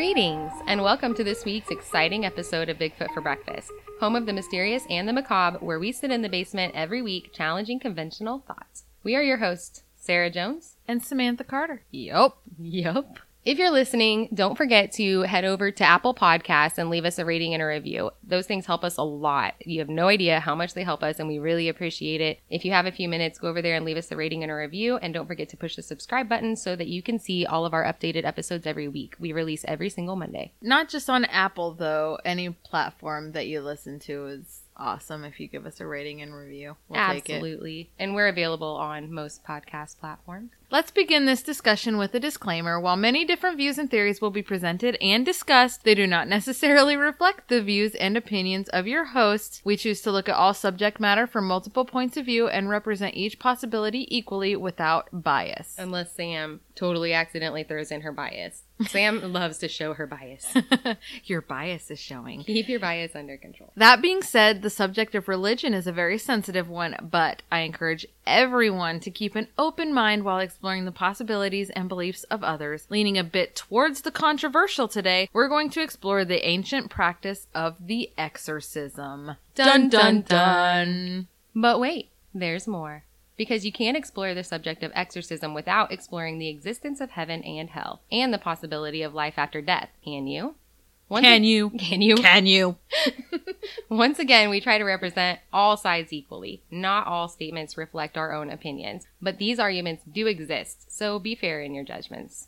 Greetings, and welcome to this week's exciting episode of Bigfoot for Breakfast, home of the mysterious and the macabre, where we sit in the basement every week challenging conventional thoughts. We are your hosts, Sarah Jones. and Samantha Carter. Yup. Yup. If you're listening, don't forget to head over to Apple Podcasts and leave us a rating and a review. Those things help us a lot. You have no idea how much they help us, and we really appreciate it. If you have a few minutes, go over there and leave us a rating and a review. And don't forget to push the subscribe button so that you can see all of our updated episodes every week. We release every single Monday. Not just on Apple, though. Any platform that you listen to is awesome if you give us a rating and review. We'll take it. Absolutely. And we're available on most podcast platforms. Let's begin this discussion with a disclaimer. While many different views and theories will be presented and discussed, they do not necessarily reflect the views and opinions of your hosts. We choose to look at all subject matter from multiple points of view and represent each possibility equally without bias. Unless Sam totally accidentally throws in her bias. Sam loves to show her bias. your bias is showing. Keep your bias under control. That being said, the subject of religion is a very sensitive one, but I encourage everyone to keep an open mind while exploring the possibilities and beliefs of others. Leaning a bit towards the controversial today, we're going to explore the ancient practice of the exorcism. Dun, dun, dun. But wait, there's more. Because you can't explore the subject of exorcism without exploring the existence of heaven and hell, and the possibility of life after death. Can you? Once Can a- you? Can you? Can you? Once again, we try to represent all sides equally. Not all statements reflect our own opinions, but these arguments do exist, so be fair in your judgments.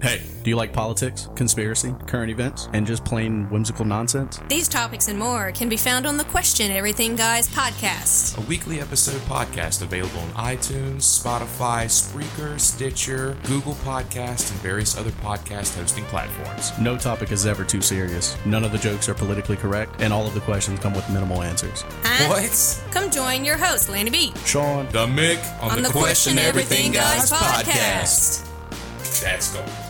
Hey, do you like politics, conspiracy, current events, and just plain whimsical nonsense? These topics and more can be found on the Question Everything Guys podcast. a weekly episode podcast available on iTunes, Spotify, Spreaker, Stitcher, Google Podcast, and various other podcast hosting platforms. No topic is ever too serious. None of the jokes are politically correct, and all of the questions come with minimal answers. Huh? What? Come join your host, Lanny B, Sean, The Mick on, on the Question Everything Guys podcast. That's going.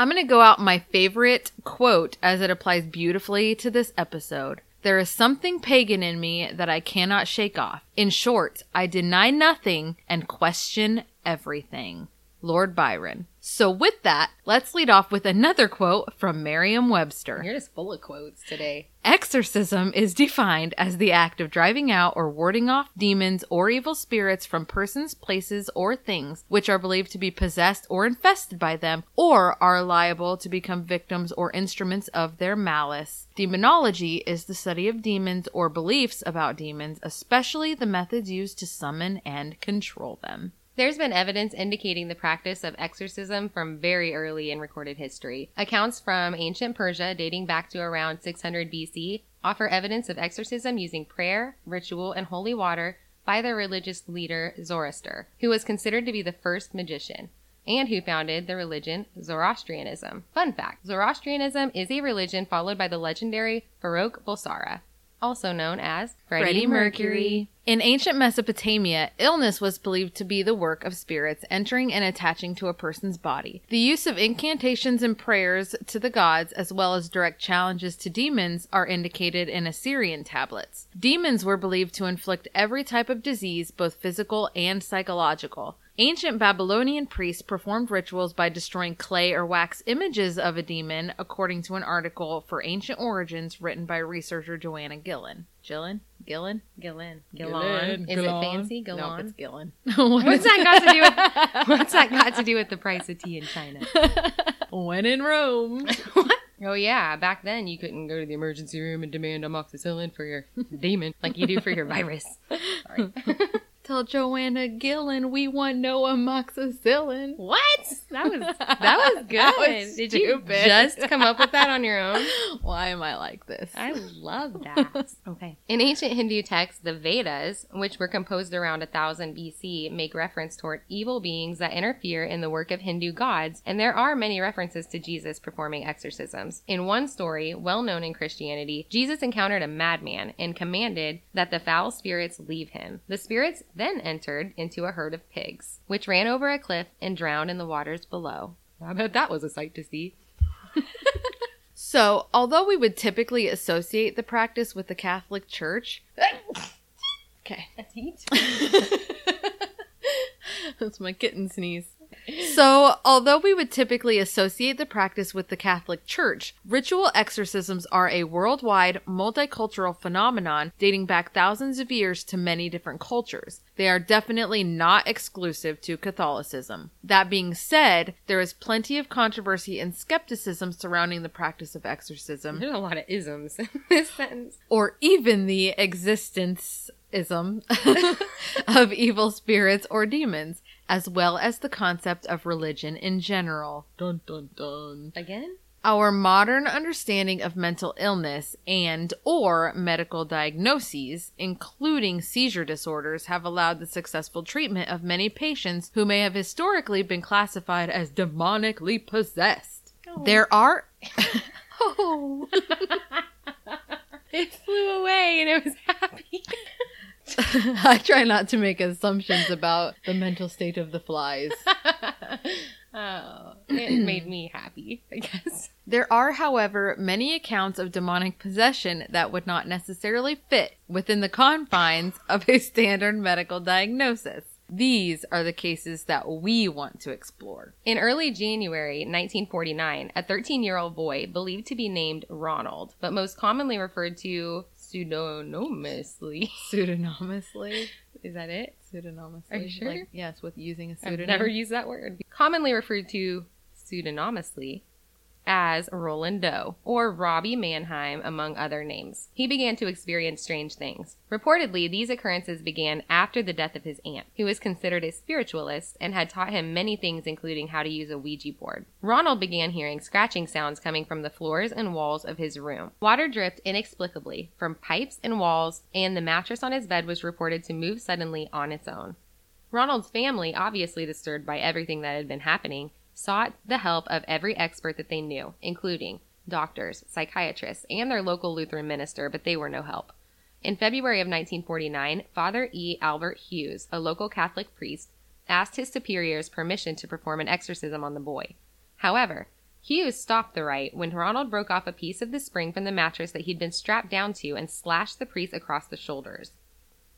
I'm going to go out my favorite quote as it applies beautifully to this episode. There is something pagan in me that I cannot shake off. In short, I deny nothing and question everything. Lord Byron. So with that, let's lead off with another quote from Merriam-Webster. You're just full of quotes today. Exorcism is defined as the act of driving out or warding off demons or evil spirits from persons, places, or things which are believed to be possessed or infested by them or are liable to become victims or instruments of their malice. Demonology is the study of demons or beliefs about demons, especially the methods used to summon and control them. There's been evidence indicating the practice of exorcism from very early in recorded history. Accounts from ancient Persia dating back to around 600 BC offer evidence of exorcism using prayer, ritual, and holy water by their religious leader Zoroaster, who was considered to be the first magician and who founded the religion Zoroastrianism. Fun fact Zoroastrianism is a religion followed by the legendary Farouk Bulsara, also known as Freddie, Mercury. In ancient Mesopotamia, illness was believed to be the work of spirits entering and attaching to a person's body. The use of incantations and prayers to the gods, as well as direct challenges to demons, are indicated in Assyrian tablets. Demons were believed to inflict every type of disease, both physical and psychological. Ancient Babylonian priests performed rituals by destroying clay or wax images of a demon, according to an article for Ancient Origins written by researcher Joanna Gillen. Gillen? Gillen? Gillen. Gillen. Is it fancy? No, Gillen. it's Gillen. What's that got to do with What's that got to do with the price of tea in China? when in Rome. Oh yeah, back then you couldn't go to the emergency room and demand amoxicillin for your demon like you do for your virus. Sorry. Tell Joanna Gillen we want no amoxicillin. what? That was that was good. was Did you just come up with that on your own? Why am I like this? I love that. okay. In ancient Hindu texts, the Vedas, which were composed around 1000 BC, make reference toward evil beings that interfere in the work of Hindu gods, and there are many references to Jesus performing exorcisms. In one story, well known in Christianity, Jesus encountered a madman and commanded that the foul spirits leave him. The spirits then entered into a herd of pigs, which ran over a cliff and drowned in the waters below. I bet that was a sight to see. So, although we would typically associate the practice with the Catholic Church, okay. That's heat. that's my kitten sneeze. So, although we would typically associate the practice with the Catholic Church, ritual exorcisms are a worldwide, multicultural phenomenon dating back thousands of years to many different cultures. They are definitely not exclusive to Catholicism. That being said, there is plenty of controversy and skepticism surrounding the practice of exorcism, There's a lot of isms in this sentence. or even the existence ism of evil spirits or demons, as well as the concept of religion in general. Dun dun dun. Again? Our modern understanding of mental illness and or medical diagnoses, including seizure disorders, have allowed the successful treatment of many patients who may have historically been classified as demonically possessed. There are Oh. it flew away and it was happy. I try not to make assumptions about the mental state of the flies. oh, it made me happy, I guess. There are, however, many accounts of demonic possession that would not necessarily fit within the confines of a standard medical diagnosis. These are the cases that we want to explore. In early January 1949, a 13 year old boy believed to be named Ronald, but most commonly referred to pseudonymously. Pseudonymously? Is that it? Pseudonymously? Are you sure? Like, yes, with using a I've pseudonym. never used that word. Commonly referred to pseudonymously as Roland Doe or Robbie Mannheim, among other names. He began to experience strange things. Reportedly, these occurrences began after the death of his aunt, who was considered a spiritualist and had taught him many things, including how to use a Ouija board. Ronald began hearing scratching sounds coming from the floors and walls of his room. Water dripped inexplicably from pipes and walls, and the mattress on his bed was reported to move suddenly on its own. Ronald's family, obviously disturbed by everything that had been happening, sought the help of every expert that they knew, including doctors, psychiatrists, and their local Lutheran minister, but they were no help. In February of 1949, Father E. Albert Hughes, a local Catholic priest, asked his superiors permission to perform an exorcism on the boy. However, Hughes stopped the rite when Ronald broke off a piece of the spring from the mattress that he'd been strapped down to and slashed the priest across the shoulders.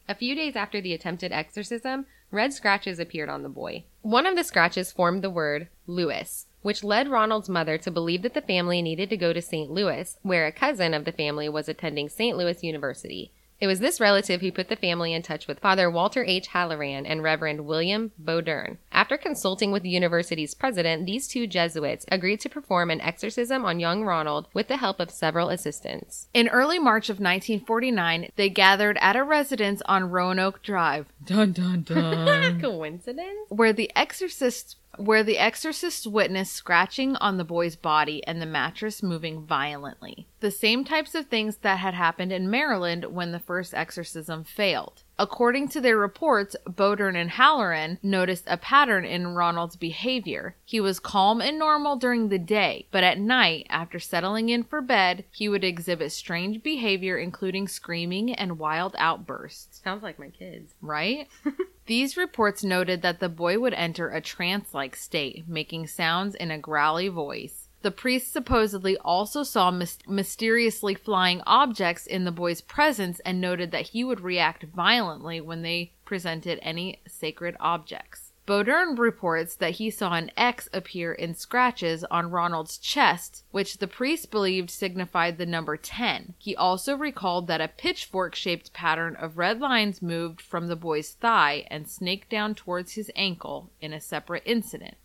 A few days after the attempted exorcism, red scratches appeared on the boy. One of the scratches formed the word Louis, which led Ronald's mother to believe that the family needed to go to St. Louis, where a cousin of the family was attending St. Louis University. It was this relative who put the family in touch with Father Walter H. Halloran and Reverend William Bowdern. After consulting with the university's president, these two Jesuits agreed to perform an exorcism on young Ronald with the help of several assistants. In early March of 1949, they gathered at a residence on Roanoke Drive. Dun dun dun. Coincidence? where the exorcist where the exorcist witnessed scratching on the boy's body and the mattress moving violently. The same types of things that had happened in Maryland when the first exorcism failed. According to their reports, Bowdern and Halloran noticed a pattern in Ronald's behavior. He was calm and normal during the day, but at night, after settling in for bed, he would exhibit strange behavior, including screaming and wild outbursts. Sounds like my kids. Right? These reports noted that the boy would enter a trance like state, making sounds in a growly voice. The priest supposedly also saw mys- mysteriously flying objects in the boy's presence and noted that he would react violently when they presented any sacred objects. Bowdern reports that he saw an X appear in scratches on Ronald's chest, which the priest believed signified the number 10. He also recalled that a pitchfork shaped pattern of red lines moved from the boy's thigh and snaked down towards his ankle in a separate incident.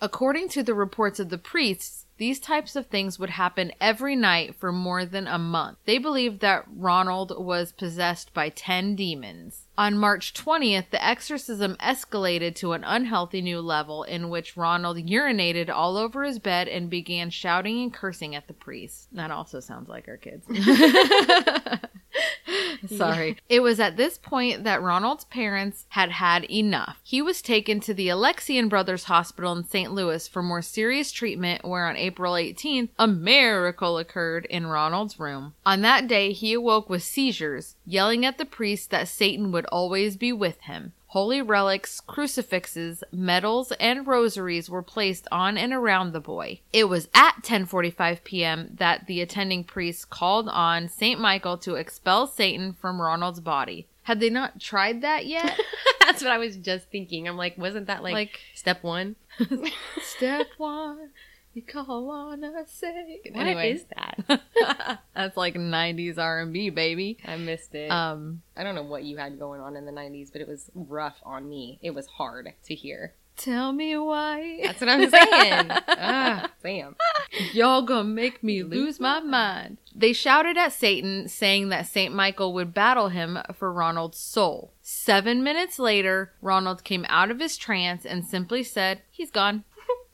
According to the reports of the priests, these types of things would happen every night for more than a month. They believed that Ronald was possessed by 10 demons. On March 20th, the exorcism escalated to an unhealthy new level in which Ronald urinated all over his bed and began shouting and cursing at the priest. That also sounds like our kids. Sorry. It was at this point that Ronald's parents had had enough. He was taken to the Alexian Brothers Hospital in St. Louis for more serious treatment, where on April 18th, a miracle occurred in Ronald's room. On that day, he awoke with seizures, yelling at the priest that Satan would always be with him. Holy relics, crucifixes, medals, and rosaries were placed on and around the boy. It was at 10:45 p.m. that the attending priest called on Saint Michael to expel Satan from Ronald's body. Had they not tried that yet? That's what I was just thinking. I'm like, wasn't that like, Like- step one? Step one, you call on a say. What anyway, is that? that's like '90s R&B, baby. I missed it. Um, I don't know what you had going on in the 90s, but it was rough on me. It was hard to hear. tell me why. That's what I'm saying. ah, Sam. Y'all gonna make me lose my mind. They shouted at Satan, saying that St. Michael would battle him for Ronald's soul. Seven minutes later, Ronald came out of his trance and simply said, He's gone.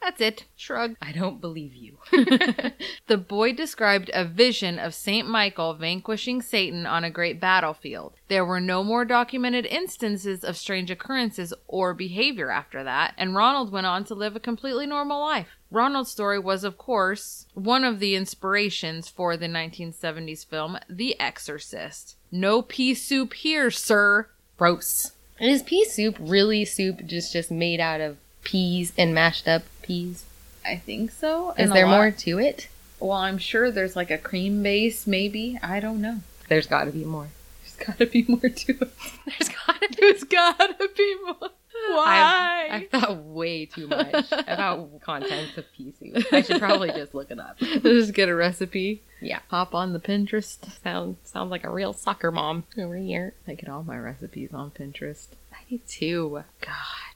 That's it. Shrug. I don't believe you. The boy described a vision of St. Michael vanquishing Satan on a great battlefield. There were no more documented instances of strange occurrences or behavior after that, and Ronald went on to live a completely normal life. Ronald's story was, of course, one of the inspirations for the 1970s film The Exorcist. No pea soup here, sir. Gross. And is pea soup really soup just just made out of peas and mashed up peas? I think so. Is there more to it? Well, I'm sure there's like a cream base, maybe. I don't know. There's got to be more. There's gotta be more to it. There's got to be. There's gotta be more. Why? I've, I've thought way too much about contents of pea soup. I should probably just look it up. Just get a recipe. Yeah. Hop on the Pinterest. Sounds sounds like a real soccer mom over here. I get all my recipes on Pinterest. I do too. God.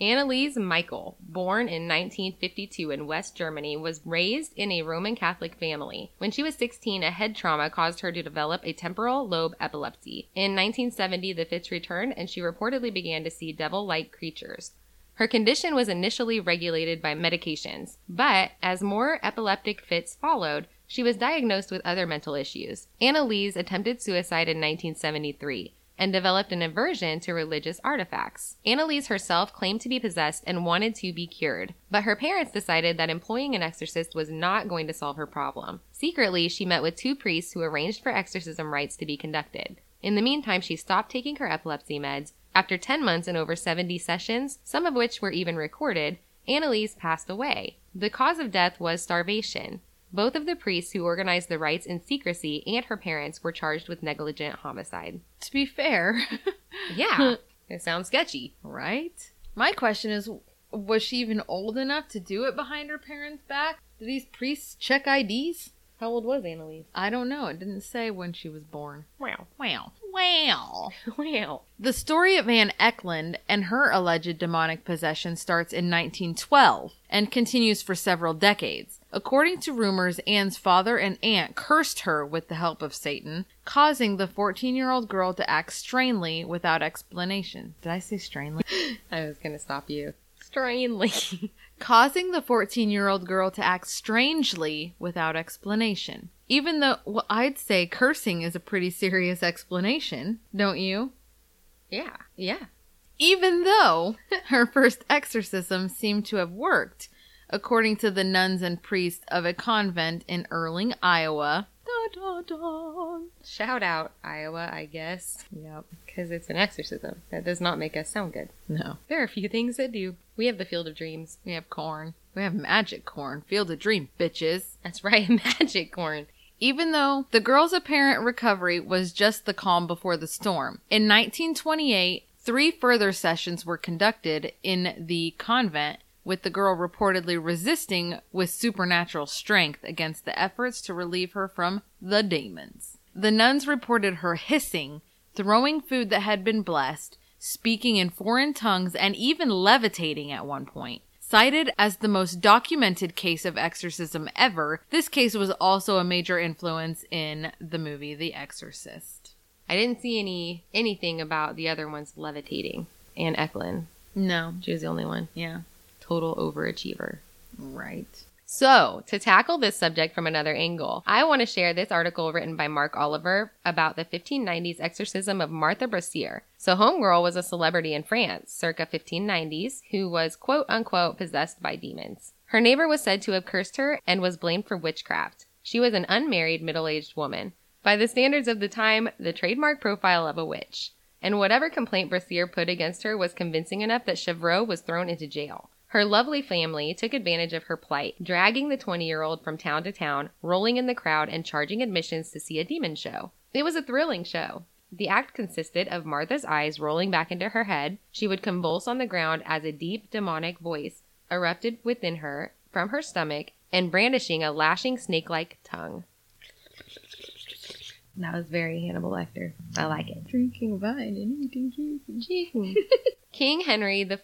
Anneliese Michael, born in 1952 in West Germany, was raised in a Roman Catholic family. When she was 16, a head trauma caused her to develop a temporal lobe epilepsy. In 1970, the fits returned and she reportedly began to see devil like creatures. Her condition was initially regulated by medications, but as more epileptic fits followed, she was diagnosed with other mental issues. Anneliese attempted suicide in 1973 and developed an aversion to religious artifacts. Anneliese herself claimed to be possessed and wanted to be cured, but her parents decided that employing an exorcist was not going to solve her problem. Secretly, she met with two priests who arranged for exorcism rites to be conducted. In the meantime, she stopped taking her epilepsy meds. After 10 months and over 70 sessions, some of which were even recorded, Anneliese passed away. The cause of death was starvation. Both of the priests who organized the rites in secrecy and her parents were charged with negligent homicide. To be fair, Yeah, it sounds sketchy. right? My question is was she even old enough to do it behind her parents' back? Do these priests check IDs? How old was Anneliese? I don't know. It didn't say when she was born. Wow. Wow. Wow. Wow. The story of Anne Ecklund and her alleged demonic possession starts in 1912 and continues for several decades. According to rumors, Anne's father and aunt cursed her with the help of Satan, causing the 14 year old girl to act strangely without explanation. Did I say strangely? I was going to stop you. Strangely. causing the 14 year old girl to act strangely without explanation. Even though, well, I'd say cursing is a pretty serious explanation, don't you? yeah. Yeah. even though her first exorcism seemed to have worked, according to the nuns and priests of a convent in Earling, Iowa. Da, da, da. Shout out Iowa, I guess, Yep. because it's an exorcism. That does not make us sound good. No. There are a few things that do. We have the Field of Dreams. We have corn. We have magic corn. Field of dream, bitches. That's right, magic corn. Even though the girl's apparent recovery was just the calm before the storm. In 1928, three further sessions were conducted in the convent, with the girl reportedly resisting with supernatural strength against the efforts to relieve her from the demons. The nuns reported her hissing, throwing food that had been blessed, speaking in foreign tongues, and even levitating at one point. Cited as the most documented case of exorcism ever, this case was also a major influence in the movie The Exorcist. I didn't see any anything about the other ones levitating. Anne Ecklund. No. She was the only one. Yeah. Total overachiever. Right. So, to tackle this subject from another angle, I want to share this article written by Mark Oliver about the 1590s exorcism of Martha Brassier. So, Homegirl was a celebrity in France, circa 1590s, who was quote unquote possessed by demons. Her neighbor was said to have cursed her and was blamed for witchcraft. She was an unmarried middle aged woman. By the standards of the time, the trademark profile of a witch. And whatever complaint Brassier put against her was convincing enough that Chevreau was thrown into jail. Her lovely family took advantage of her plight, dragging the 20 year old from town to town, rolling in the crowd, and charging admissions to see a demon show. It was a thrilling show. The act consisted of Martha's eyes rolling back into her head. She would convulse on the ground as a deep demonic voice erupted within her from her stomach and brandishing a lashing snake like tongue. That was very Hannibal Lecter. I like it. Drinking wine and eating chicken. King Henry IV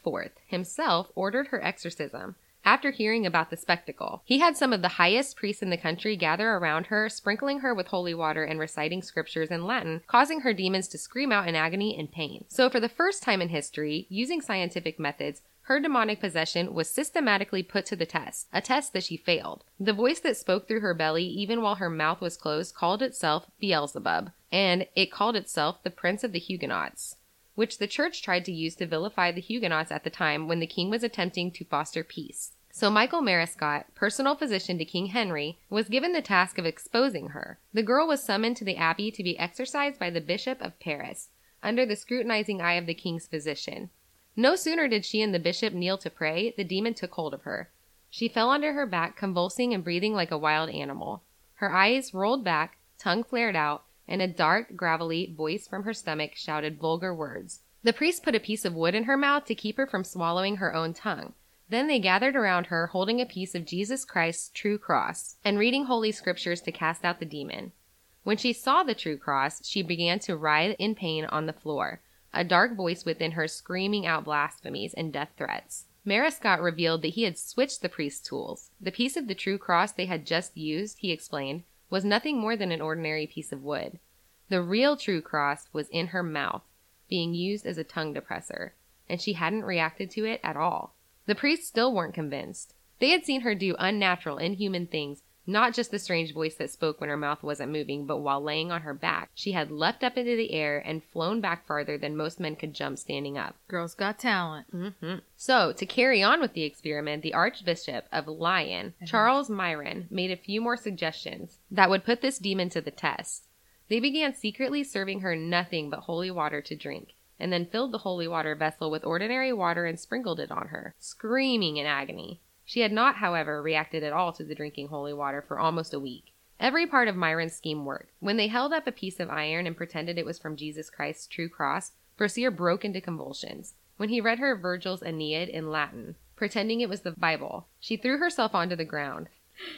himself ordered her exorcism after hearing about the spectacle. He had some of the highest priests in the country gather around her, sprinkling her with holy water and reciting scriptures in Latin, causing her demons to scream out in agony and pain. So, for the first time in history, using scientific methods, her demonic possession was systematically put to the test, a test that she failed. The voice that spoke through her belly, even while her mouth was closed, called itself Beelzebub, and it called itself the Prince of the Huguenots which the church tried to use to vilify the Huguenots at the time when the king was attempting to foster peace. So Michael Marescott, personal physician to King Henry, was given the task of exposing her. The girl was summoned to the abbey to be exorcised by the Bishop of Paris, under the scrutinizing eye of the king's physician. No sooner did she and the bishop kneel to pray, the demon took hold of her. She fell onto her back, convulsing and breathing like a wild animal. Her eyes rolled back, tongue flared out, and a dark, gravelly voice from her stomach shouted vulgar words. The priest put a piece of wood in her mouth to keep her from swallowing her own tongue. Then they gathered around her, holding a piece of Jesus Christ's true cross, and reading holy scriptures to cast out the demon. When she saw the true cross, she began to writhe in pain on the floor, a dark voice within her screaming out blasphemies and death threats. Marescott revealed that he had switched the priest's tools. The piece of the true cross they had just used, he explained, was nothing more than an ordinary piece of wood. The real true cross was in her mouth, being used as a tongue depressor, and she hadn't reacted to it at all. The priests still weren't convinced. They had seen her do unnatural, inhuman things, not just the strange voice that spoke when her mouth wasn't moving, but while laying on her back, she had leapt up into the air and flown back farther than most men could jump standing up. Girl's got talent. hmm So, to carry on with the experiment, the Archbishop of Lyon, Charles Miron, made a few more suggestions that would put this demon to the test. They began secretly serving her nothing but holy water to drink, and then filled the holy water vessel with ordinary water and sprinkled it on her, screaming in agony. She had not, however, reacted at all to the drinking holy water for almost a week. Every part of Miron's scheme worked. When they held up a piece of iron and pretended it was from Jesus Christ's true cross, Brasier broke into convulsions. When he read her Virgil's Aeneid in Latin, pretending it was the Bible, she threw herself onto the ground.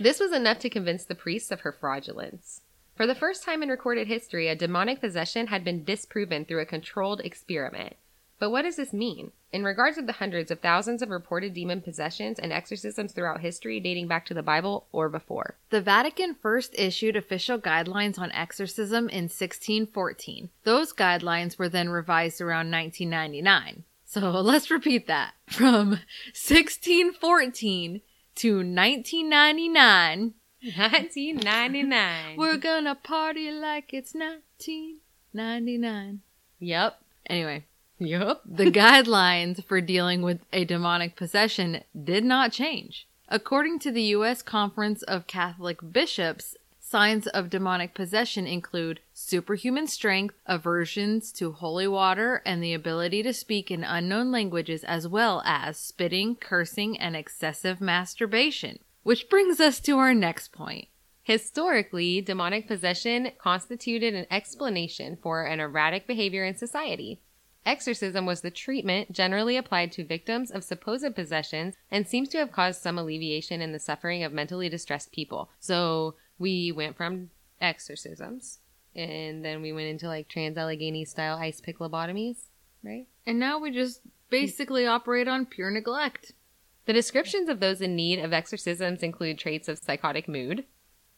This was enough to convince the priests of her fraudulence. For the first time in recorded history, a demonic possession had been disproven through a controlled experiment. But what does this mean? In regards of the hundreds of thousands of reported demon possessions and exorcisms throughout history dating back to the Bible or before. The Vatican first issued official guidelines on exorcism in 1614. Those guidelines were then revised around 1999. So let's repeat that. From 1614 to 1999, 1999. we're gonna party like it's 1999. yep. Anyway, Yep. the guidelines for dealing with a demonic possession did not change. According to the U.S. Conference of Catholic Bishops, signs of demonic possession include superhuman strength, aversions to holy water, and the ability to speak in unknown languages, as well as spitting, cursing, and excessive masturbation. Which brings us to our next point. Historically, demonic possession constituted an explanation for an erratic behavior in society. Exorcism was the treatment generally applied to victims of supposed possessions and seems to have caused some alleviation in the suffering of mentally distressed people. So we went from exorcisms and then we went into like trans Allegheny style ice pick lobotomies, right? And now we just basically operate on pure neglect. The descriptions of those in need of exorcisms include traits of psychotic mood,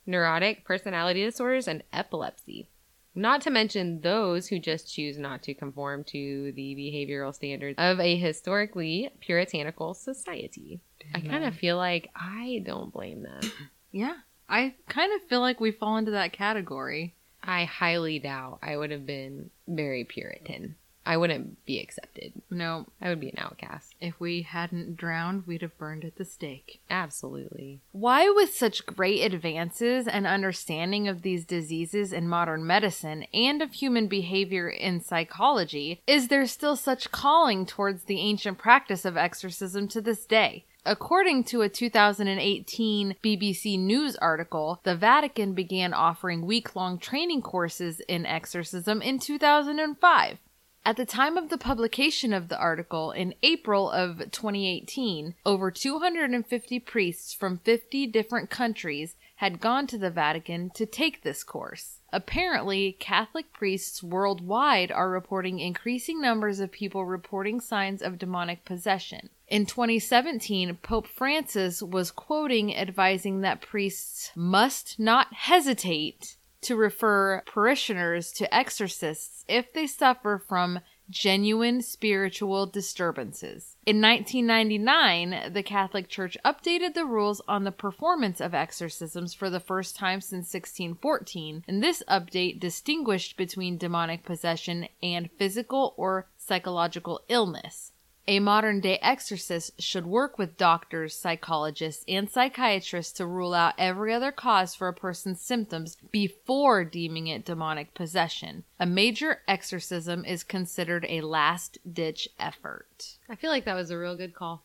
neurotic personality disorders, and epilepsy. Not to mention those who just choose not to conform to the behavioral standards of a historically puritanical society. I kind of feel like I don't blame them. Yeah. I kind of feel like we fall into that category. I highly doubt I would have been very Puritan. I wouldn't be accepted. No, I would be an outcast. if we hadn't drowned, we'd have burned at the stake. Absolutely. Why, with such great advances and understanding of these diseases in modern medicine and of human behavior in psychology, is there still such calling towards the ancient practice of exorcism to this day? According to a 2018 BBC News article, the Vatican began offering week long training courses in exorcism in 2005. At the time of the publication of the article in April of 2018, over 250 priests from 50 different countries had gone to the Vatican to take this course. Apparently, Catholic priests worldwide are reporting increasing numbers of people reporting signs of demonic possession. In 2017, Pope Francis was quoting advising that priests must not hesitate to refer parishioners to exorcists if they suffer from genuine spiritual disturbances. In 1999, the Catholic Church updated the rules on the performance of exorcisms for the first time since 1614, and this update distinguished between demonic possession and physical or psychological illness. A modern day exorcist should work with doctors, psychologists, and psychiatrists to rule out every other cause for a person's symptoms before deeming it demonic possession. A major exorcism is considered a last ditch effort. I feel like that was a real good call.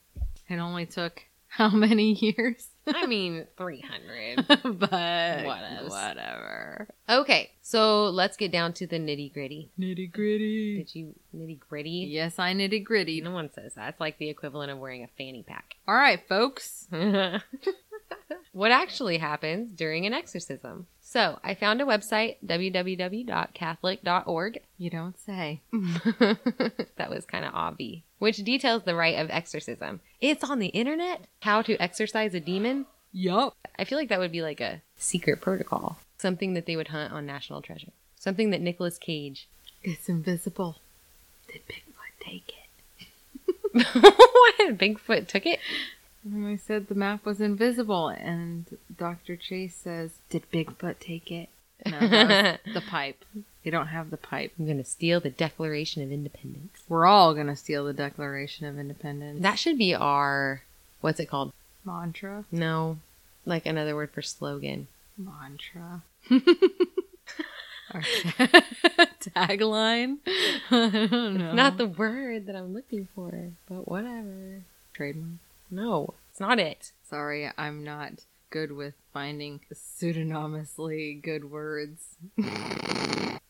It only took how many years? I mean, 300. but Whatevs. whatever. Okay, so let's get down to the nitty gritty. Nitty gritty. Did you nitty gritty? Yes, I nitty gritty. No one says that. It's like the equivalent of wearing a fanny pack. All right, folks. what actually happens during an exorcism? So, I found a website, www.catholic.org. You don't say. that was kind of obvi. Which details the rite of exorcism. It's on the internet. How to exorcise a demon. Yup. I feel like that would be like a secret protocol. Something that they would hunt on National Treasure. Something that Nicolas Cage. It's invisible. Did Bigfoot take it? what? Bigfoot took it? And I said the map was invisible, and Dr. Chase says, Did Bigfoot take it? No, the pipe. They don't have the pipe. I'm gonna steal the Declaration of Independence. We're all going to steal the Declaration of Independence. That should be our. What's it called? mantra. No. Like another word for slogan. Mantra. Our tagline. I don't know. It's not the word that I'm looking for, but whatever. trademark. No, it's not it. Sorry, I'm not good with finding pseudonymously good words.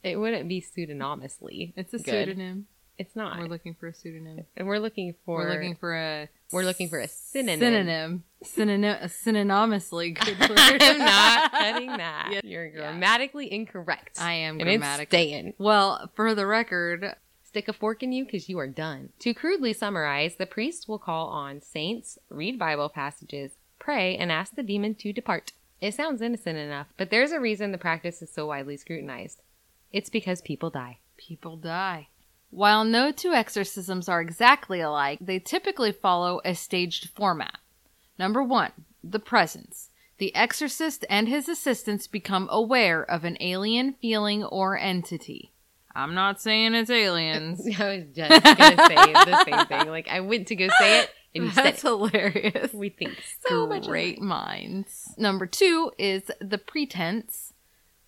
It wouldn't be pseudonymously. It's a good. pseudonym. It's not. We're looking for a pseudonym. and we're looking for. We're looking for a We're looking for a synonym. synonym. Synonym. A synonymously good word. I'm not cutting that. Yeah. You're Yeah. grammatically incorrect. I am and it's grammatically. staying. Well, for the record, Stick a fork in you because you are done. To crudely summarize, the priest will call on saints, read Bible passages, pray, and ask the demon to depart. It sounds innocent enough, but there's a reason the practice is so widely scrutinized. It's because people die. people die. While no two exorcisms are exactly alike, they typically follow a staged format. Number one, the presence. The exorcist and his assistants become aware of an alien feeling or entity. I'm not saying it's aliens. I was just gonna say the same thing. Like I went to go say it, and you said it. hilarious. We think so much. Great minds. Number two is the pretense,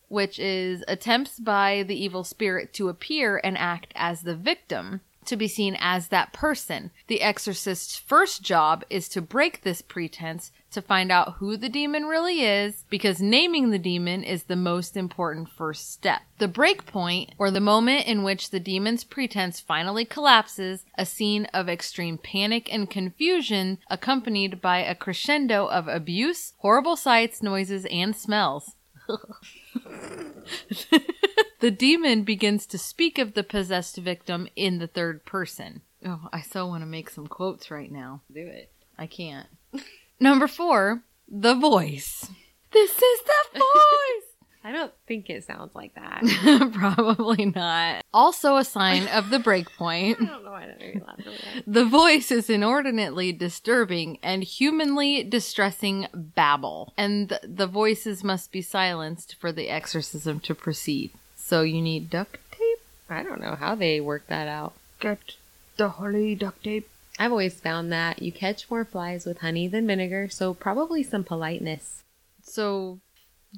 which is attempts by the evil spirit to appear and act as the victim, to be seen as that person. The exorcist's first job is to break this pretense to find out who the demon really is, because naming the demon is the most important first step. The break point, or the moment in which the demon's pretense finally collapses, a scene of extreme panic and confusion, accompanied by a crescendo of abuse, horrible sights, noises, and smells. the demon begins to speak of the possessed victim in the third person. Oh, I so want to make some quotes right now. Do it. I can't. Number four, the voice. This is the voice! I don't think it sounds like that. Probably not. Also, a sign of the break point. I don't know why that made me laugh. The voice is inordinately disturbing and humanly distressing babble, and th- the voices must be silenced for the exorcism to proceed. So you need duct tape? I don't know how they work that out. Get the holy duct tape. I've always found that you catch more flies with honey than vinegar, so probably some politeness. So,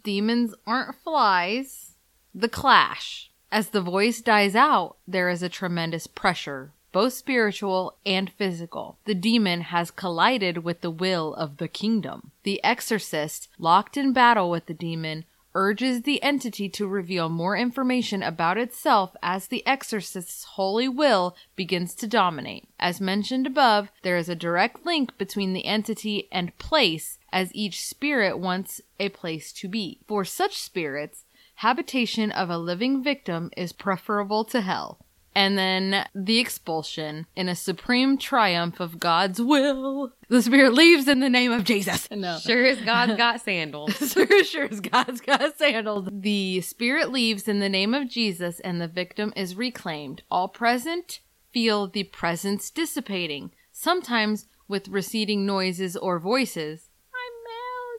demons aren't flies. The clash. As the voice dies out, there is a tremendous pressure both spiritual and physical. The demon has collided with the will of the kingdom. The exorcist, locked in battle with the demon, urges the entity to reveal more information about itself as the exorcist's holy will begins to dominate. As mentioned above, there is a direct link between the entity and place, as each spirit wants a place to be. For such spirits, habitation of a living victim is preferable to hell. And then the expulsion in a supreme triumph of God's will. The spirit leaves in the name of Jesus. No. Sure as God's got sandals. sure, sure as God's got sandals. The spirit leaves in the name of Jesus and the victim is reclaimed. All present feel the presence dissipating, sometimes with receding noises or voices. I'm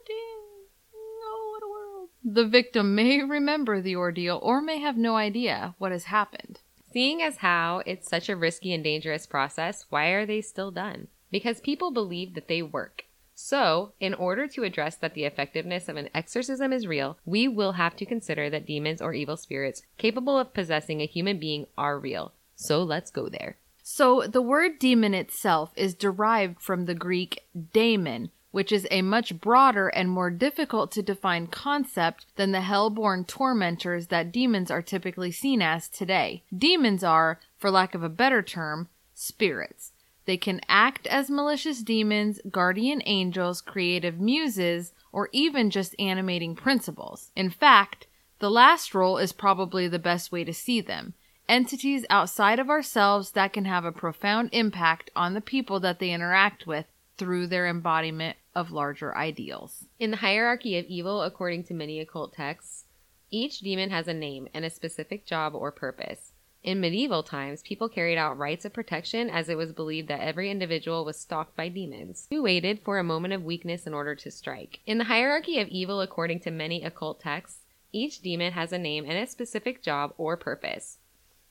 melting. Oh, what a world. The victim may remember the ordeal or may have no idea what has happened. Seeing as how it's such a risky and dangerous process, why are they still done? Because people believe that they work. So, in order to address that the effectiveness of an exorcism is real, we will have to consider that demons or evil spirits capable of possessing a human being are real. So, let's go there. So, the word demon itself is derived from the Greek daemon, which is a much broader and more difficult to define concept than the hell-born tormentors that demons are typically seen as today. Demons are, for lack of a better term, spirits. They can act as malicious demons, guardian angels, creative muses, or even just animating principles. In fact, the last role is probably the best way to see them. Entities outside of ourselves that can have a profound impact on the people that they interact with through their embodiment of larger ideals. In the hierarchy of evil, according to many occult texts, each demon has a name and a specific job or purpose. In medieval times, people carried out rites of protection as it was believed that every individual was stalked by demons, who waited for a moment of weakness in order to strike. In the hierarchy of evil, according to many occult texts, each demon has a name and a specific job or purpose.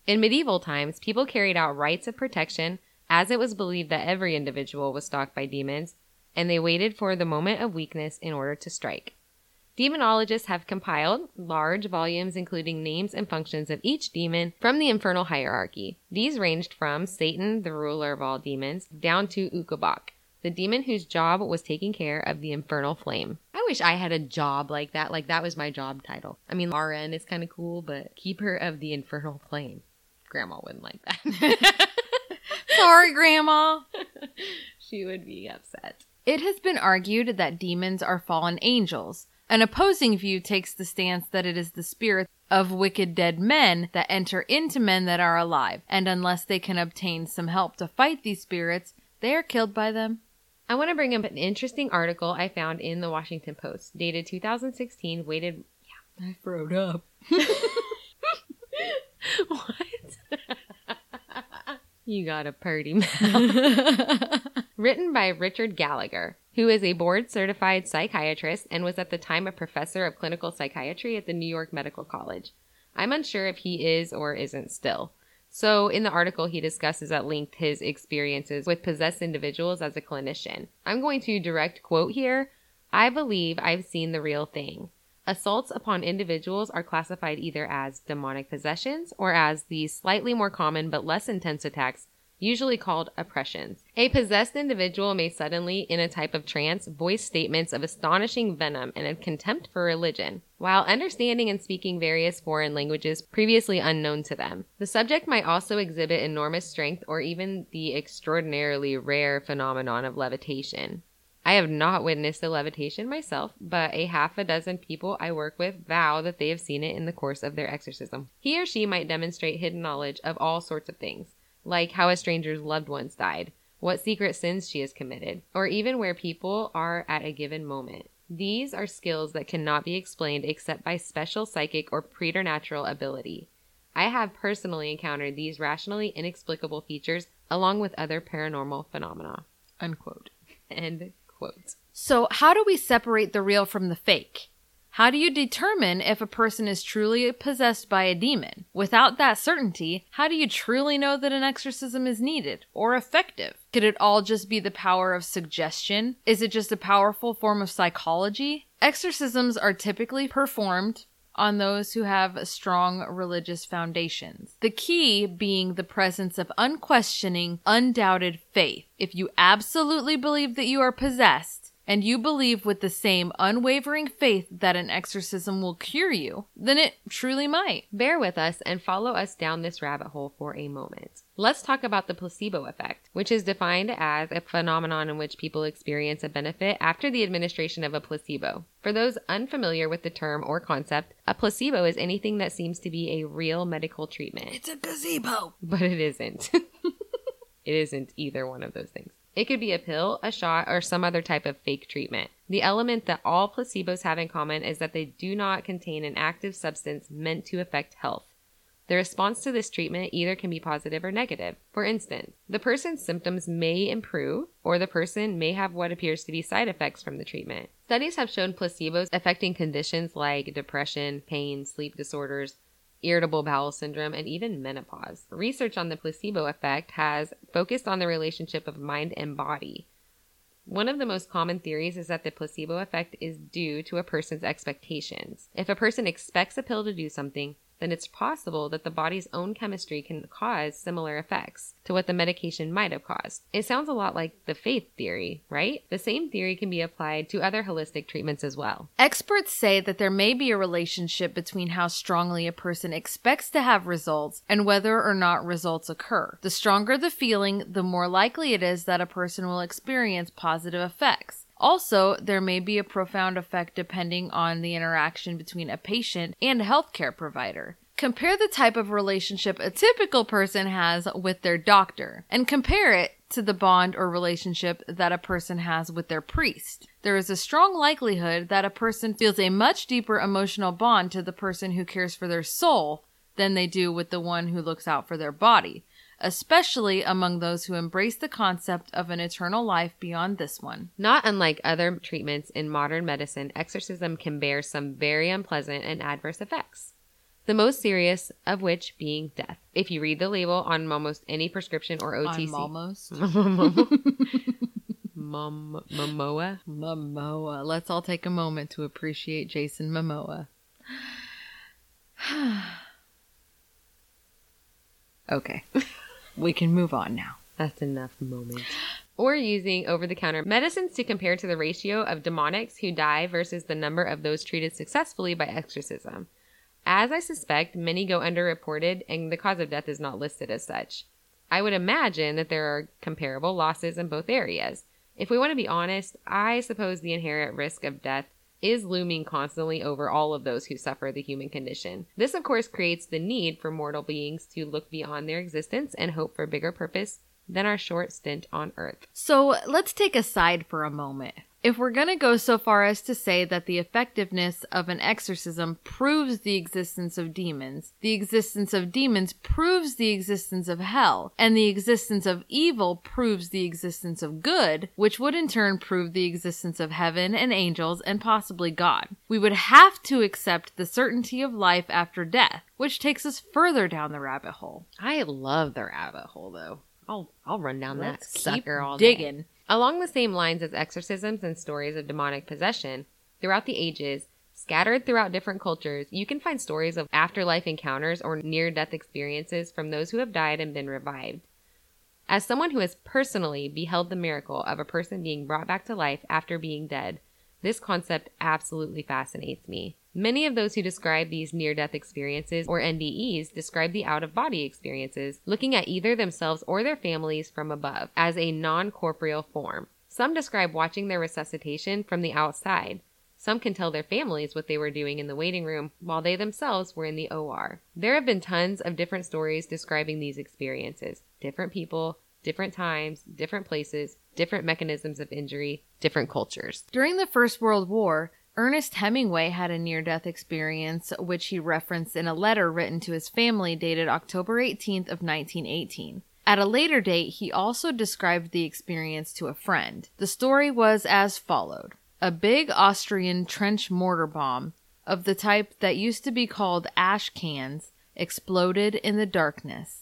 In medieval times, people carried out rites of protection as it was believed that every individual was stalked by demons, and they waited for the moment of weakness in order to strike. Demonologists have compiled large volumes including names and functions of each demon from the infernal hierarchy. These ranged from Satan, the ruler of all demons, down to Ukobach, the demon whose job was taking care of the infernal flame. I wish I had a job like that. Like that was my job title. I mean, RN is kind of cool, but keeper of the infernal flame. Grandma wouldn't like that. Sorry, Grandma. she would be upset. It has been argued that demons are fallen angels. An opposing view takes the stance that it is the spirits of wicked dead men that enter into men that are alive, and unless they can obtain some help to fight these spirits, they are killed by them. I want to bring up an interesting article I found in the Washington Post, dated 2016, weighted. Yeah, I throwed up. what? you got a purty mouth. Written by Richard Gallagher, who is a board certified psychiatrist and was at the time a professor of clinical psychiatry at the New York Medical College. I'm unsure if he is or isn't still. So, in the article, he discusses at length his experiences with possessed individuals as a clinician. I'm going to direct quote here I believe I've seen the real thing. Assaults upon individuals are classified either as demonic possessions or as the slightly more common but less intense attacks usually called oppressions. A possessed individual may suddenly, in a type of trance, voice statements of astonishing venom and a contempt for religion, while understanding and speaking various foreign languages previously unknown to them. The subject might also exhibit enormous strength or even the extraordinarily rare phenomenon of levitation. I have not witnessed a levitation myself, but a half a dozen people I work with vow that they have seen it in the course of their exorcism. He or she might demonstrate hidden knowledge of all sorts of things like how a stranger's loved ones died, what secret sins she has committed, or even where people are at a given moment. These are skills that cannot be explained except by special psychic or preternatural ability. I have personally encountered these rationally inexplicable features along with other paranormal phenomena. Unquote. End quote. So, how do we separate the real from the fake? How do you determine if a person is truly possessed by a demon? Without that certainty, how do you truly know that an exorcism is needed or effective? Could it all just be the power of suggestion? Is it just a powerful form of psychology? Exorcisms are typically performed on those who have strong religious foundations. The key being the presence of unquestioning, undoubted faith. If you absolutely believe that you are possessed, and you believe with the same unwavering faith that an exorcism will cure you, then it truly might. Bear with us and follow us down this rabbit hole for a moment. Let's talk about the placebo effect, which is defined as a phenomenon in which people experience a benefit after the administration of a placebo. For those unfamiliar with the term or concept, a placebo is anything that seems to be a real medical treatment. It's a gazebo. But it isn't. it isn't either one of those things. It could be a pill, a shot, or some other type of fake treatment. The element that all placebos have in common is that they do not contain an active substance meant to affect health. The response to this treatment either can be positive or negative. For instance, the person's symptoms may improve, or the person may have what appears to be side effects from the treatment. Studies have shown placebos affecting conditions like depression, pain, sleep disorders, irritable bowel syndrome, and even menopause. Research on the placebo effect has focused on the relationship of mind and body. One of the most common theories is that the placebo effect is due to a person's expectations. If a person expects a pill to do something, then it's possible that the body's own chemistry can cause similar effects to what the medication might have caused. It sounds a lot like the faith theory, right? The same theory can be applied to other holistic treatments as well. Experts say that there may be a relationship between how strongly a person expects to have results and whether or not results occur. The stronger the feeling, the more likely it is that a person will experience positive effects. Also, there may be a profound effect depending on the interaction between a patient and a healthcare provider. Compare the type of relationship a typical person has with their doctor and compare it to the bond or relationship that a person has with their priest. There is a strong likelihood that a person feels a much deeper emotional bond to the person who cares for their soul than they do with the one who looks out for their body especially among those who embrace the concept of an eternal life beyond this one. Not unlike other treatments in modern medicine, exorcism can bear some very unpleasant and adverse effects. The most serious of which being death. If you read the label on almost any prescription or OTC, almost. Mom- Momoa. Momoa. Let's all take a moment to appreciate Jason Momoa. okay. We can move on now. That's enough moment. Or using over the counter medicines to compare to the ratio of demonics who die versus the number of those treated successfully by exorcism. As I suspect, many go underreported and the cause of death is not listed as such. I would imagine that there are comparable losses in both areas. If we want to be honest, I suppose the inherent risk of death is looming constantly over all of those who suffer the human condition. This, of course, creates the need for mortal beings to look beyond their existence and hope for bigger purpose than our short stint on Earth. So let's take a side for a moment. If we're going to go so far as to say that the effectiveness of an exorcism proves the existence of demons, the existence of demons proves the existence of hell, and the existence of evil proves the existence of good, which would in turn prove the existence of heaven and angels and possibly God, we would have to accept the certainty of life after death, which takes us further down the rabbit hole. I love the rabbit hole, though. I'll I'll run down Let's that sucker all day. Along the same lines as exorcisms and stories of demonic possession, throughout the ages, scattered throughout different cultures, you can find stories of afterlife encounters or near death experiences from those who have died and been revived. As someone who has personally beheld the miracle of a person being brought back to life after being dead, this concept absolutely fascinates me. Many of those who describe these near death experiences or NDEs describe the out of body experiences, looking at either themselves or their families from above as a non corporeal form. Some describe watching their resuscitation from the outside. Some can tell their families what they were doing in the waiting room while they themselves were in the OR. There have been tons of different stories describing these experiences. Different people, different times, different places, different mechanisms of injury, different cultures. During the First World War, Ernest Hemingway had a near death experience, which he referenced in a letter written to his family dated October 18th of 1918. At a later date, he also described the experience to a friend. The story was as followed. A big Austrian trench mortar bomb, of the type that used to be called ash cans, exploded in the darkness.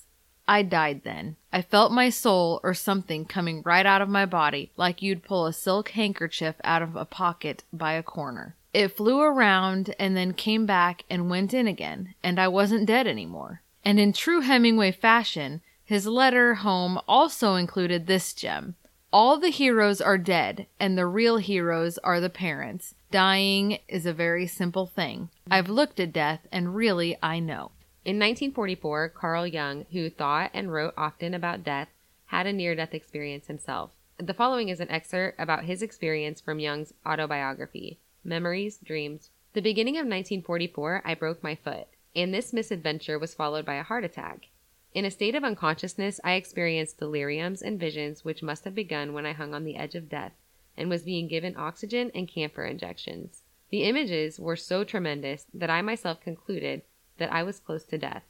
I died then. I felt my soul or something coming right out of my body, like you'd pull a silk handkerchief out of a pocket by a corner. It flew around and then came back and went in again, and I wasn't dead anymore. And in true Hemingway fashion, his letter home also included this gem. All the heroes are dead, and the real heroes are the parents. Dying is a very simple thing. I've looked at death, and really I know. In 1944, Carl Jung, who thought and wrote often about death, had a near death experience himself. The following is an excerpt about his experience from Jung's autobiography Memories, Dreams. The beginning of 1944, I broke my foot, and this misadventure was followed by a heart attack. In a state of unconsciousness, I experienced deliriums and visions which must have begun when I hung on the edge of death and was being given oxygen and camphor injections. The images were so tremendous that I myself concluded that I was close to death.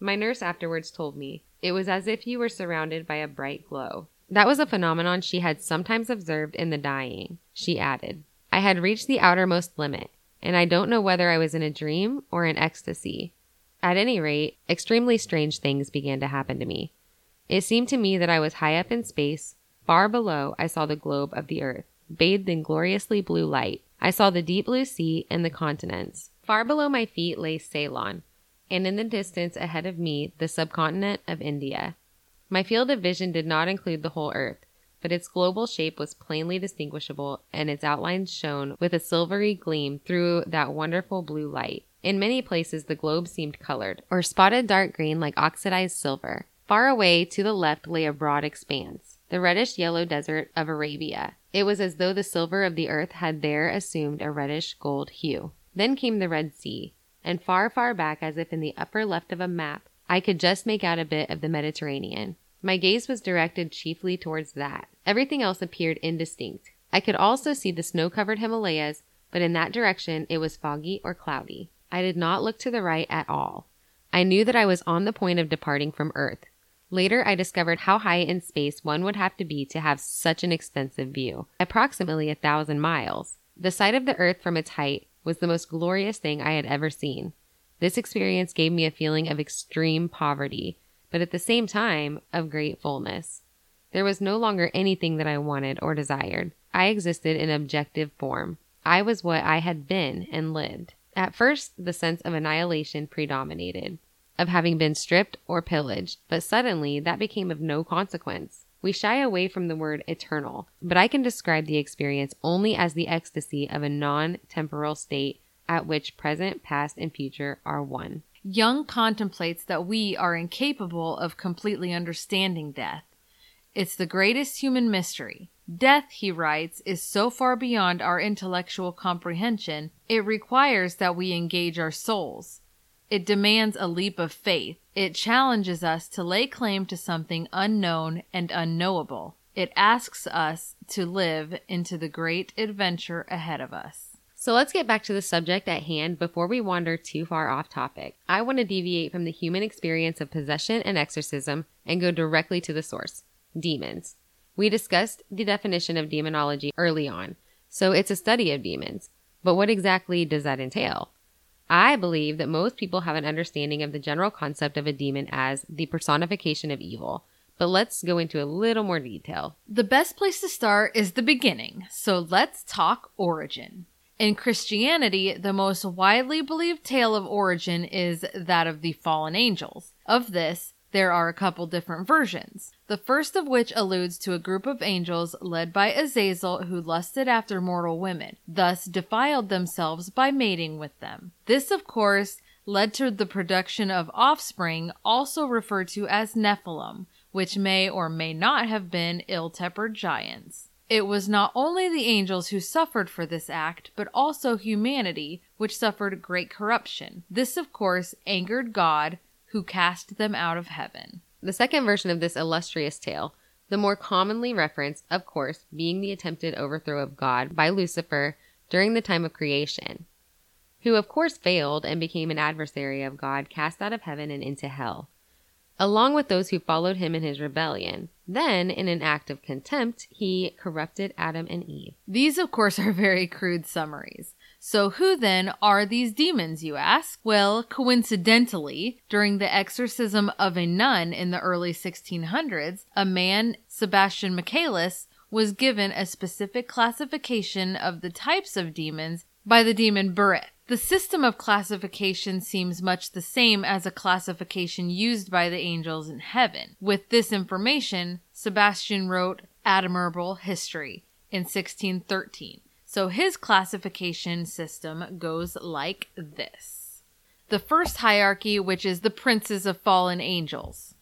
My nurse afterwards told me it was as if you were surrounded by a bright glow. That was a phenomenon she had sometimes observed in the dying. She added, I had reached the outermost limit, and I don't know whether I was in a dream or in ecstasy. At any rate, extremely strange things began to happen to me. It seemed to me that I was high up in space. Far below, I saw the globe of the earth, bathed in gloriously blue light. I saw the deep blue sea and the continents. Far below my feet lay Ceylon, and in the distance ahead of me, the subcontinent of India. My field of vision did not include the whole earth, but its global shape was plainly distinguishable, and its outlines shone with a silvery gleam through that wonderful blue light. In many places the globe seemed colored, or spotted dark green like oxidized silver. Far away to the left lay a broad expanse, the reddish yellow desert of Arabia. It was as though the silver of the earth had there assumed a reddish gold hue. Then came the Red Sea, and far, far back, as if in the upper left of a map, I could just make out a bit of the Mediterranean. My gaze was directed chiefly towards that. Everything else appeared indistinct. I could also see the snow covered Himalayas, but in that direction it was foggy or cloudy. I did not look to the right at all. I knew that I was on the point of departing from Earth. Later, I discovered how high in space one would have to be to have such an extensive view approximately a thousand miles. The sight of the Earth from its height was the most glorious thing I had ever seen. This experience gave me a feeling of extreme poverty, but at the same time of great fullness. There was no longer anything that I wanted or desired. I existed in objective form. I was what I had been and lived. At first, the sense of annihilation predominated, of having been stripped or pillaged, but suddenly that became of no consequence. We shy away from the word eternal, but I can describe the experience only as the ecstasy of a non temporal state at which present, past, and future are one. Jung contemplates that we are incapable of completely understanding death. It's the greatest human mystery. Death, he writes, is so far beyond our intellectual comprehension, it requires that we engage our souls. It demands a leap of faith. It challenges us to lay claim to something unknown and unknowable. It asks us to live into the great adventure ahead of us. So let's get back to the subject at hand before we wander too far off topic. I want to deviate from the human experience of possession and exorcism and go directly to the source demons. We discussed the definition of demonology early on, so it's a study of demons. But what exactly does that entail? I believe that most people have an understanding of the general concept of a demon as the personification of evil. But let's go into a little more detail. The best place to start is the beginning, so let's talk origin. In Christianity, the most widely believed tale of origin is that of the fallen angels. Of this, there are a couple different versions. The first of which alludes to a group of angels led by Azazel who lusted after mortal women, thus defiled themselves by mating with them. This, of course, led to the production of offspring, also referred to as Nephilim, which may or may not have been ill tempered giants. It was not only the angels who suffered for this act, but also humanity, which suffered great corruption. This, of course, angered God, who cast them out of heaven. The second version of this illustrious tale, the more commonly referenced, of course, being the attempted overthrow of God by Lucifer during the time of creation, who of course failed and became an adversary of God, cast out of heaven and into hell, along with those who followed him in his rebellion. Then, in an act of contempt, he corrupted Adam and Eve. These, of course, are very crude summaries. So, who then are these demons, you ask? Well, coincidentally, during the exorcism of a nun in the early 1600s, a man, Sebastian Michaelis, was given a specific classification of the types of demons by the demon Berith. The system of classification seems much the same as a classification used by the angels in heaven. With this information, Sebastian wrote Admirable History in 1613. So his classification system goes like this. The first hierarchy, which is the princes of fallen angels.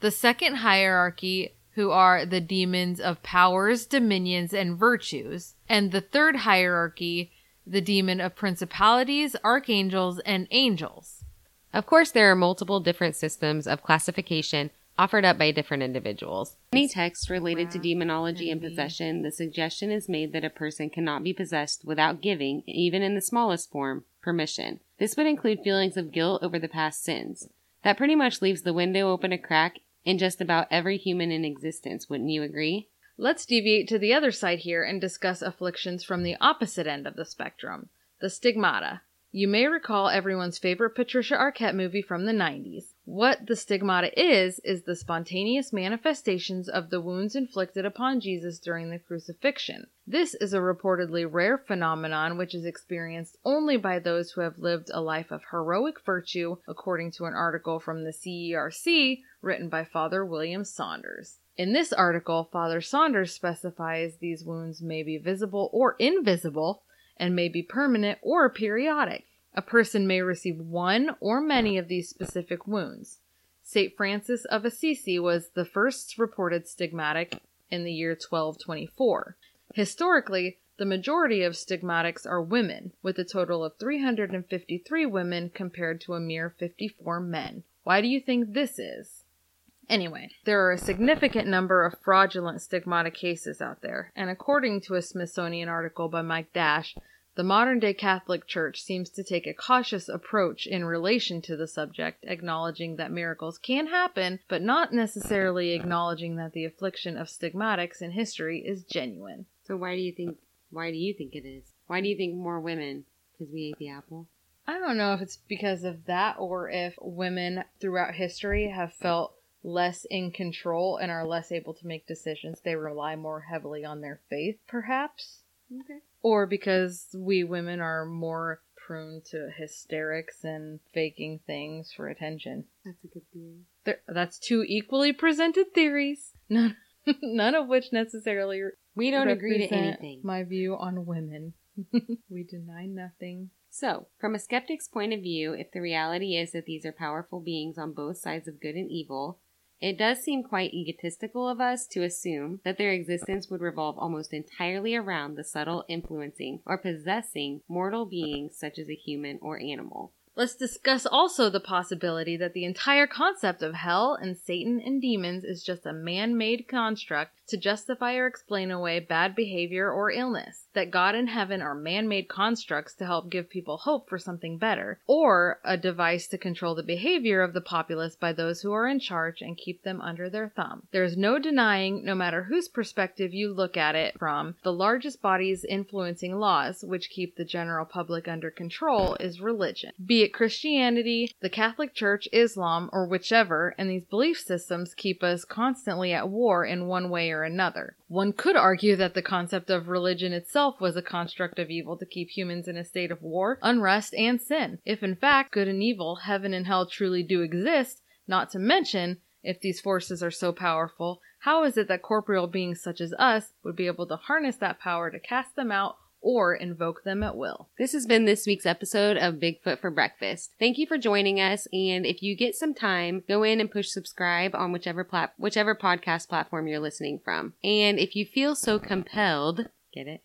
The second hierarchy, who are the demons of powers, dominions, and virtues. And the third hierarchy, the demon of principalities, archangels, and angels. Of course, there are multiple different systems of classification offered up by different individuals. In any text related to demonology and possession, the suggestion is made that a person cannot be possessed without giving, even in the smallest form, permission. This would include feelings of guilt over the past sins. That pretty much leaves the window open a crack in just about every human in existence, wouldn't you agree? Let's deviate to the other side here and discuss afflictions from the opposite end of the spectrum the stigmata. You may recall everyone's favorite Patricia Arquette movie from the 90s. What the stigmata is, is the spontaneous manifestations of the wounds inflicted upon Jesus during the crucifixion. This is a reportedly rare phenomenon which is experienced only by those who have lived a life of heroic virtue, according to an article from the CERC written by Father William Saunders. In this article, Father Saunders specifies these wounds may be visible or invisible and may be permanent or periodic. A person may receive one or many of these specific wounds. St. Francis of Assisi was the first reported stigmatic in the year 1224. Historically, the majority of stigmatics are women, with a total of 353 women compared to a mere 54 men. Why do you think this is? Anyway, there are a significant number of fraudulent stigmata cases out there, and according to a Smithsonian article by Mike Dash, the modern day Catholic Church seems to take a cautious approach in relation to the subject, acknowledging that miracles can happen, but not necessarily acknowledging that the affliction of stigmatics in history is genuine. So why do you think why do you think it is? Why do you think more women? Because we ate the apple? I don't know if it's because of that or if women throughout history have felt less in control and are less able to make decisions. They rely more heavily on their faith, perhaps. Okay. Or because we women are more prone to hysterics and faking things for attention. That's a good theory. There, that's two equally presented theories, none, none of which necessarily We don't agree to anything. My view on women. we deny nothing. So, from a skeptic's point of view, if the reality is that these are powerful beings on both sides of good and evil, it does seem quite egotistical of us to assume that their existence would revolve almost entirely around the subtle influencing or possessing mortal beings such as a human or animal. Let's discuss also the possibility that the entire concept of hell and Satan and demons is just a man made construct to justify or explain away bad behavior or illness. That God and heaven are man made constructs to help give people hope for something better, or a device to control the behavior of the populace by those who are in charge and keep them under their thumb. There is no denying, no matter whose perspective you look at it from, the largest bodies influencing laws, which keep the general public under control, is religion. Be it Christianity, the Catholic Church, Islam, or whichever, and these belief systems keep us constantly at war in one way or another. One could argue that the concept of religion itself was a construct of evil to keep humans in a state of war, unrest, and sin. If in fact good and evil, heaven and hell truly do exist, not to mention, if these forces are so powerful, how is it that corporeal beings such as us would be able to harness that power to cast them out or invoke them at will? This has been this week's episode of Bigfoot for Breakfast. Thank you for joining us, and if you get some time, go in and push subscribe on whichever plat- whichever podcast platform you're listening from. And if you feel so compelled, get it?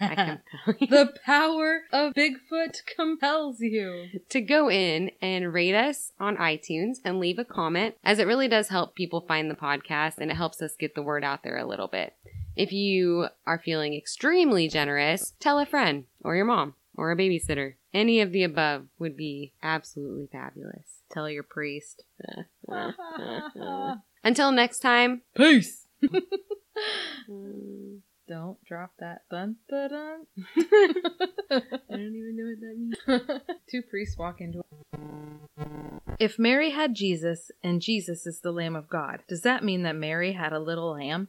I compel the power of Bigfoot compels you. to go in and rate us on iTunes and leave a comment, as it really does help people find the podcast and it helps us get the word out there a little bit. If you are feeling extremely generous, tell a friend or your mom or a babysitter. Any of the above would be absolutely fabulous. Tell your priest. Until next time, Peace. Don't drop that dun dun dun. I don't even know what that means. Two priests walk into. If Mary had Jesus and Jesus is the Lamb of God, does that mean that Mary had a little lamb?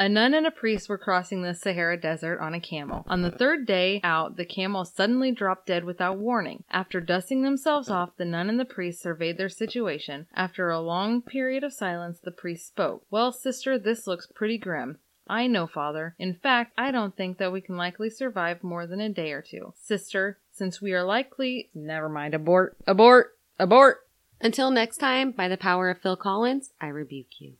A nun and a priest were crossing the Sahara Desert on a camel. On the third day out, the camel suddenly dropped dead without warning. After dusting themselves off, the nun and the priest surveyed their situation. After a long period of silence, the priest spoke. Well, sister, this looks pretty grim. I know, father. In fact, I don't think that we can likely survive more than a day or two. Sister, since we are likely. Never mind. Abort. Abort. Abort. Until next time, by the power of Phil Collins, I rebuke you.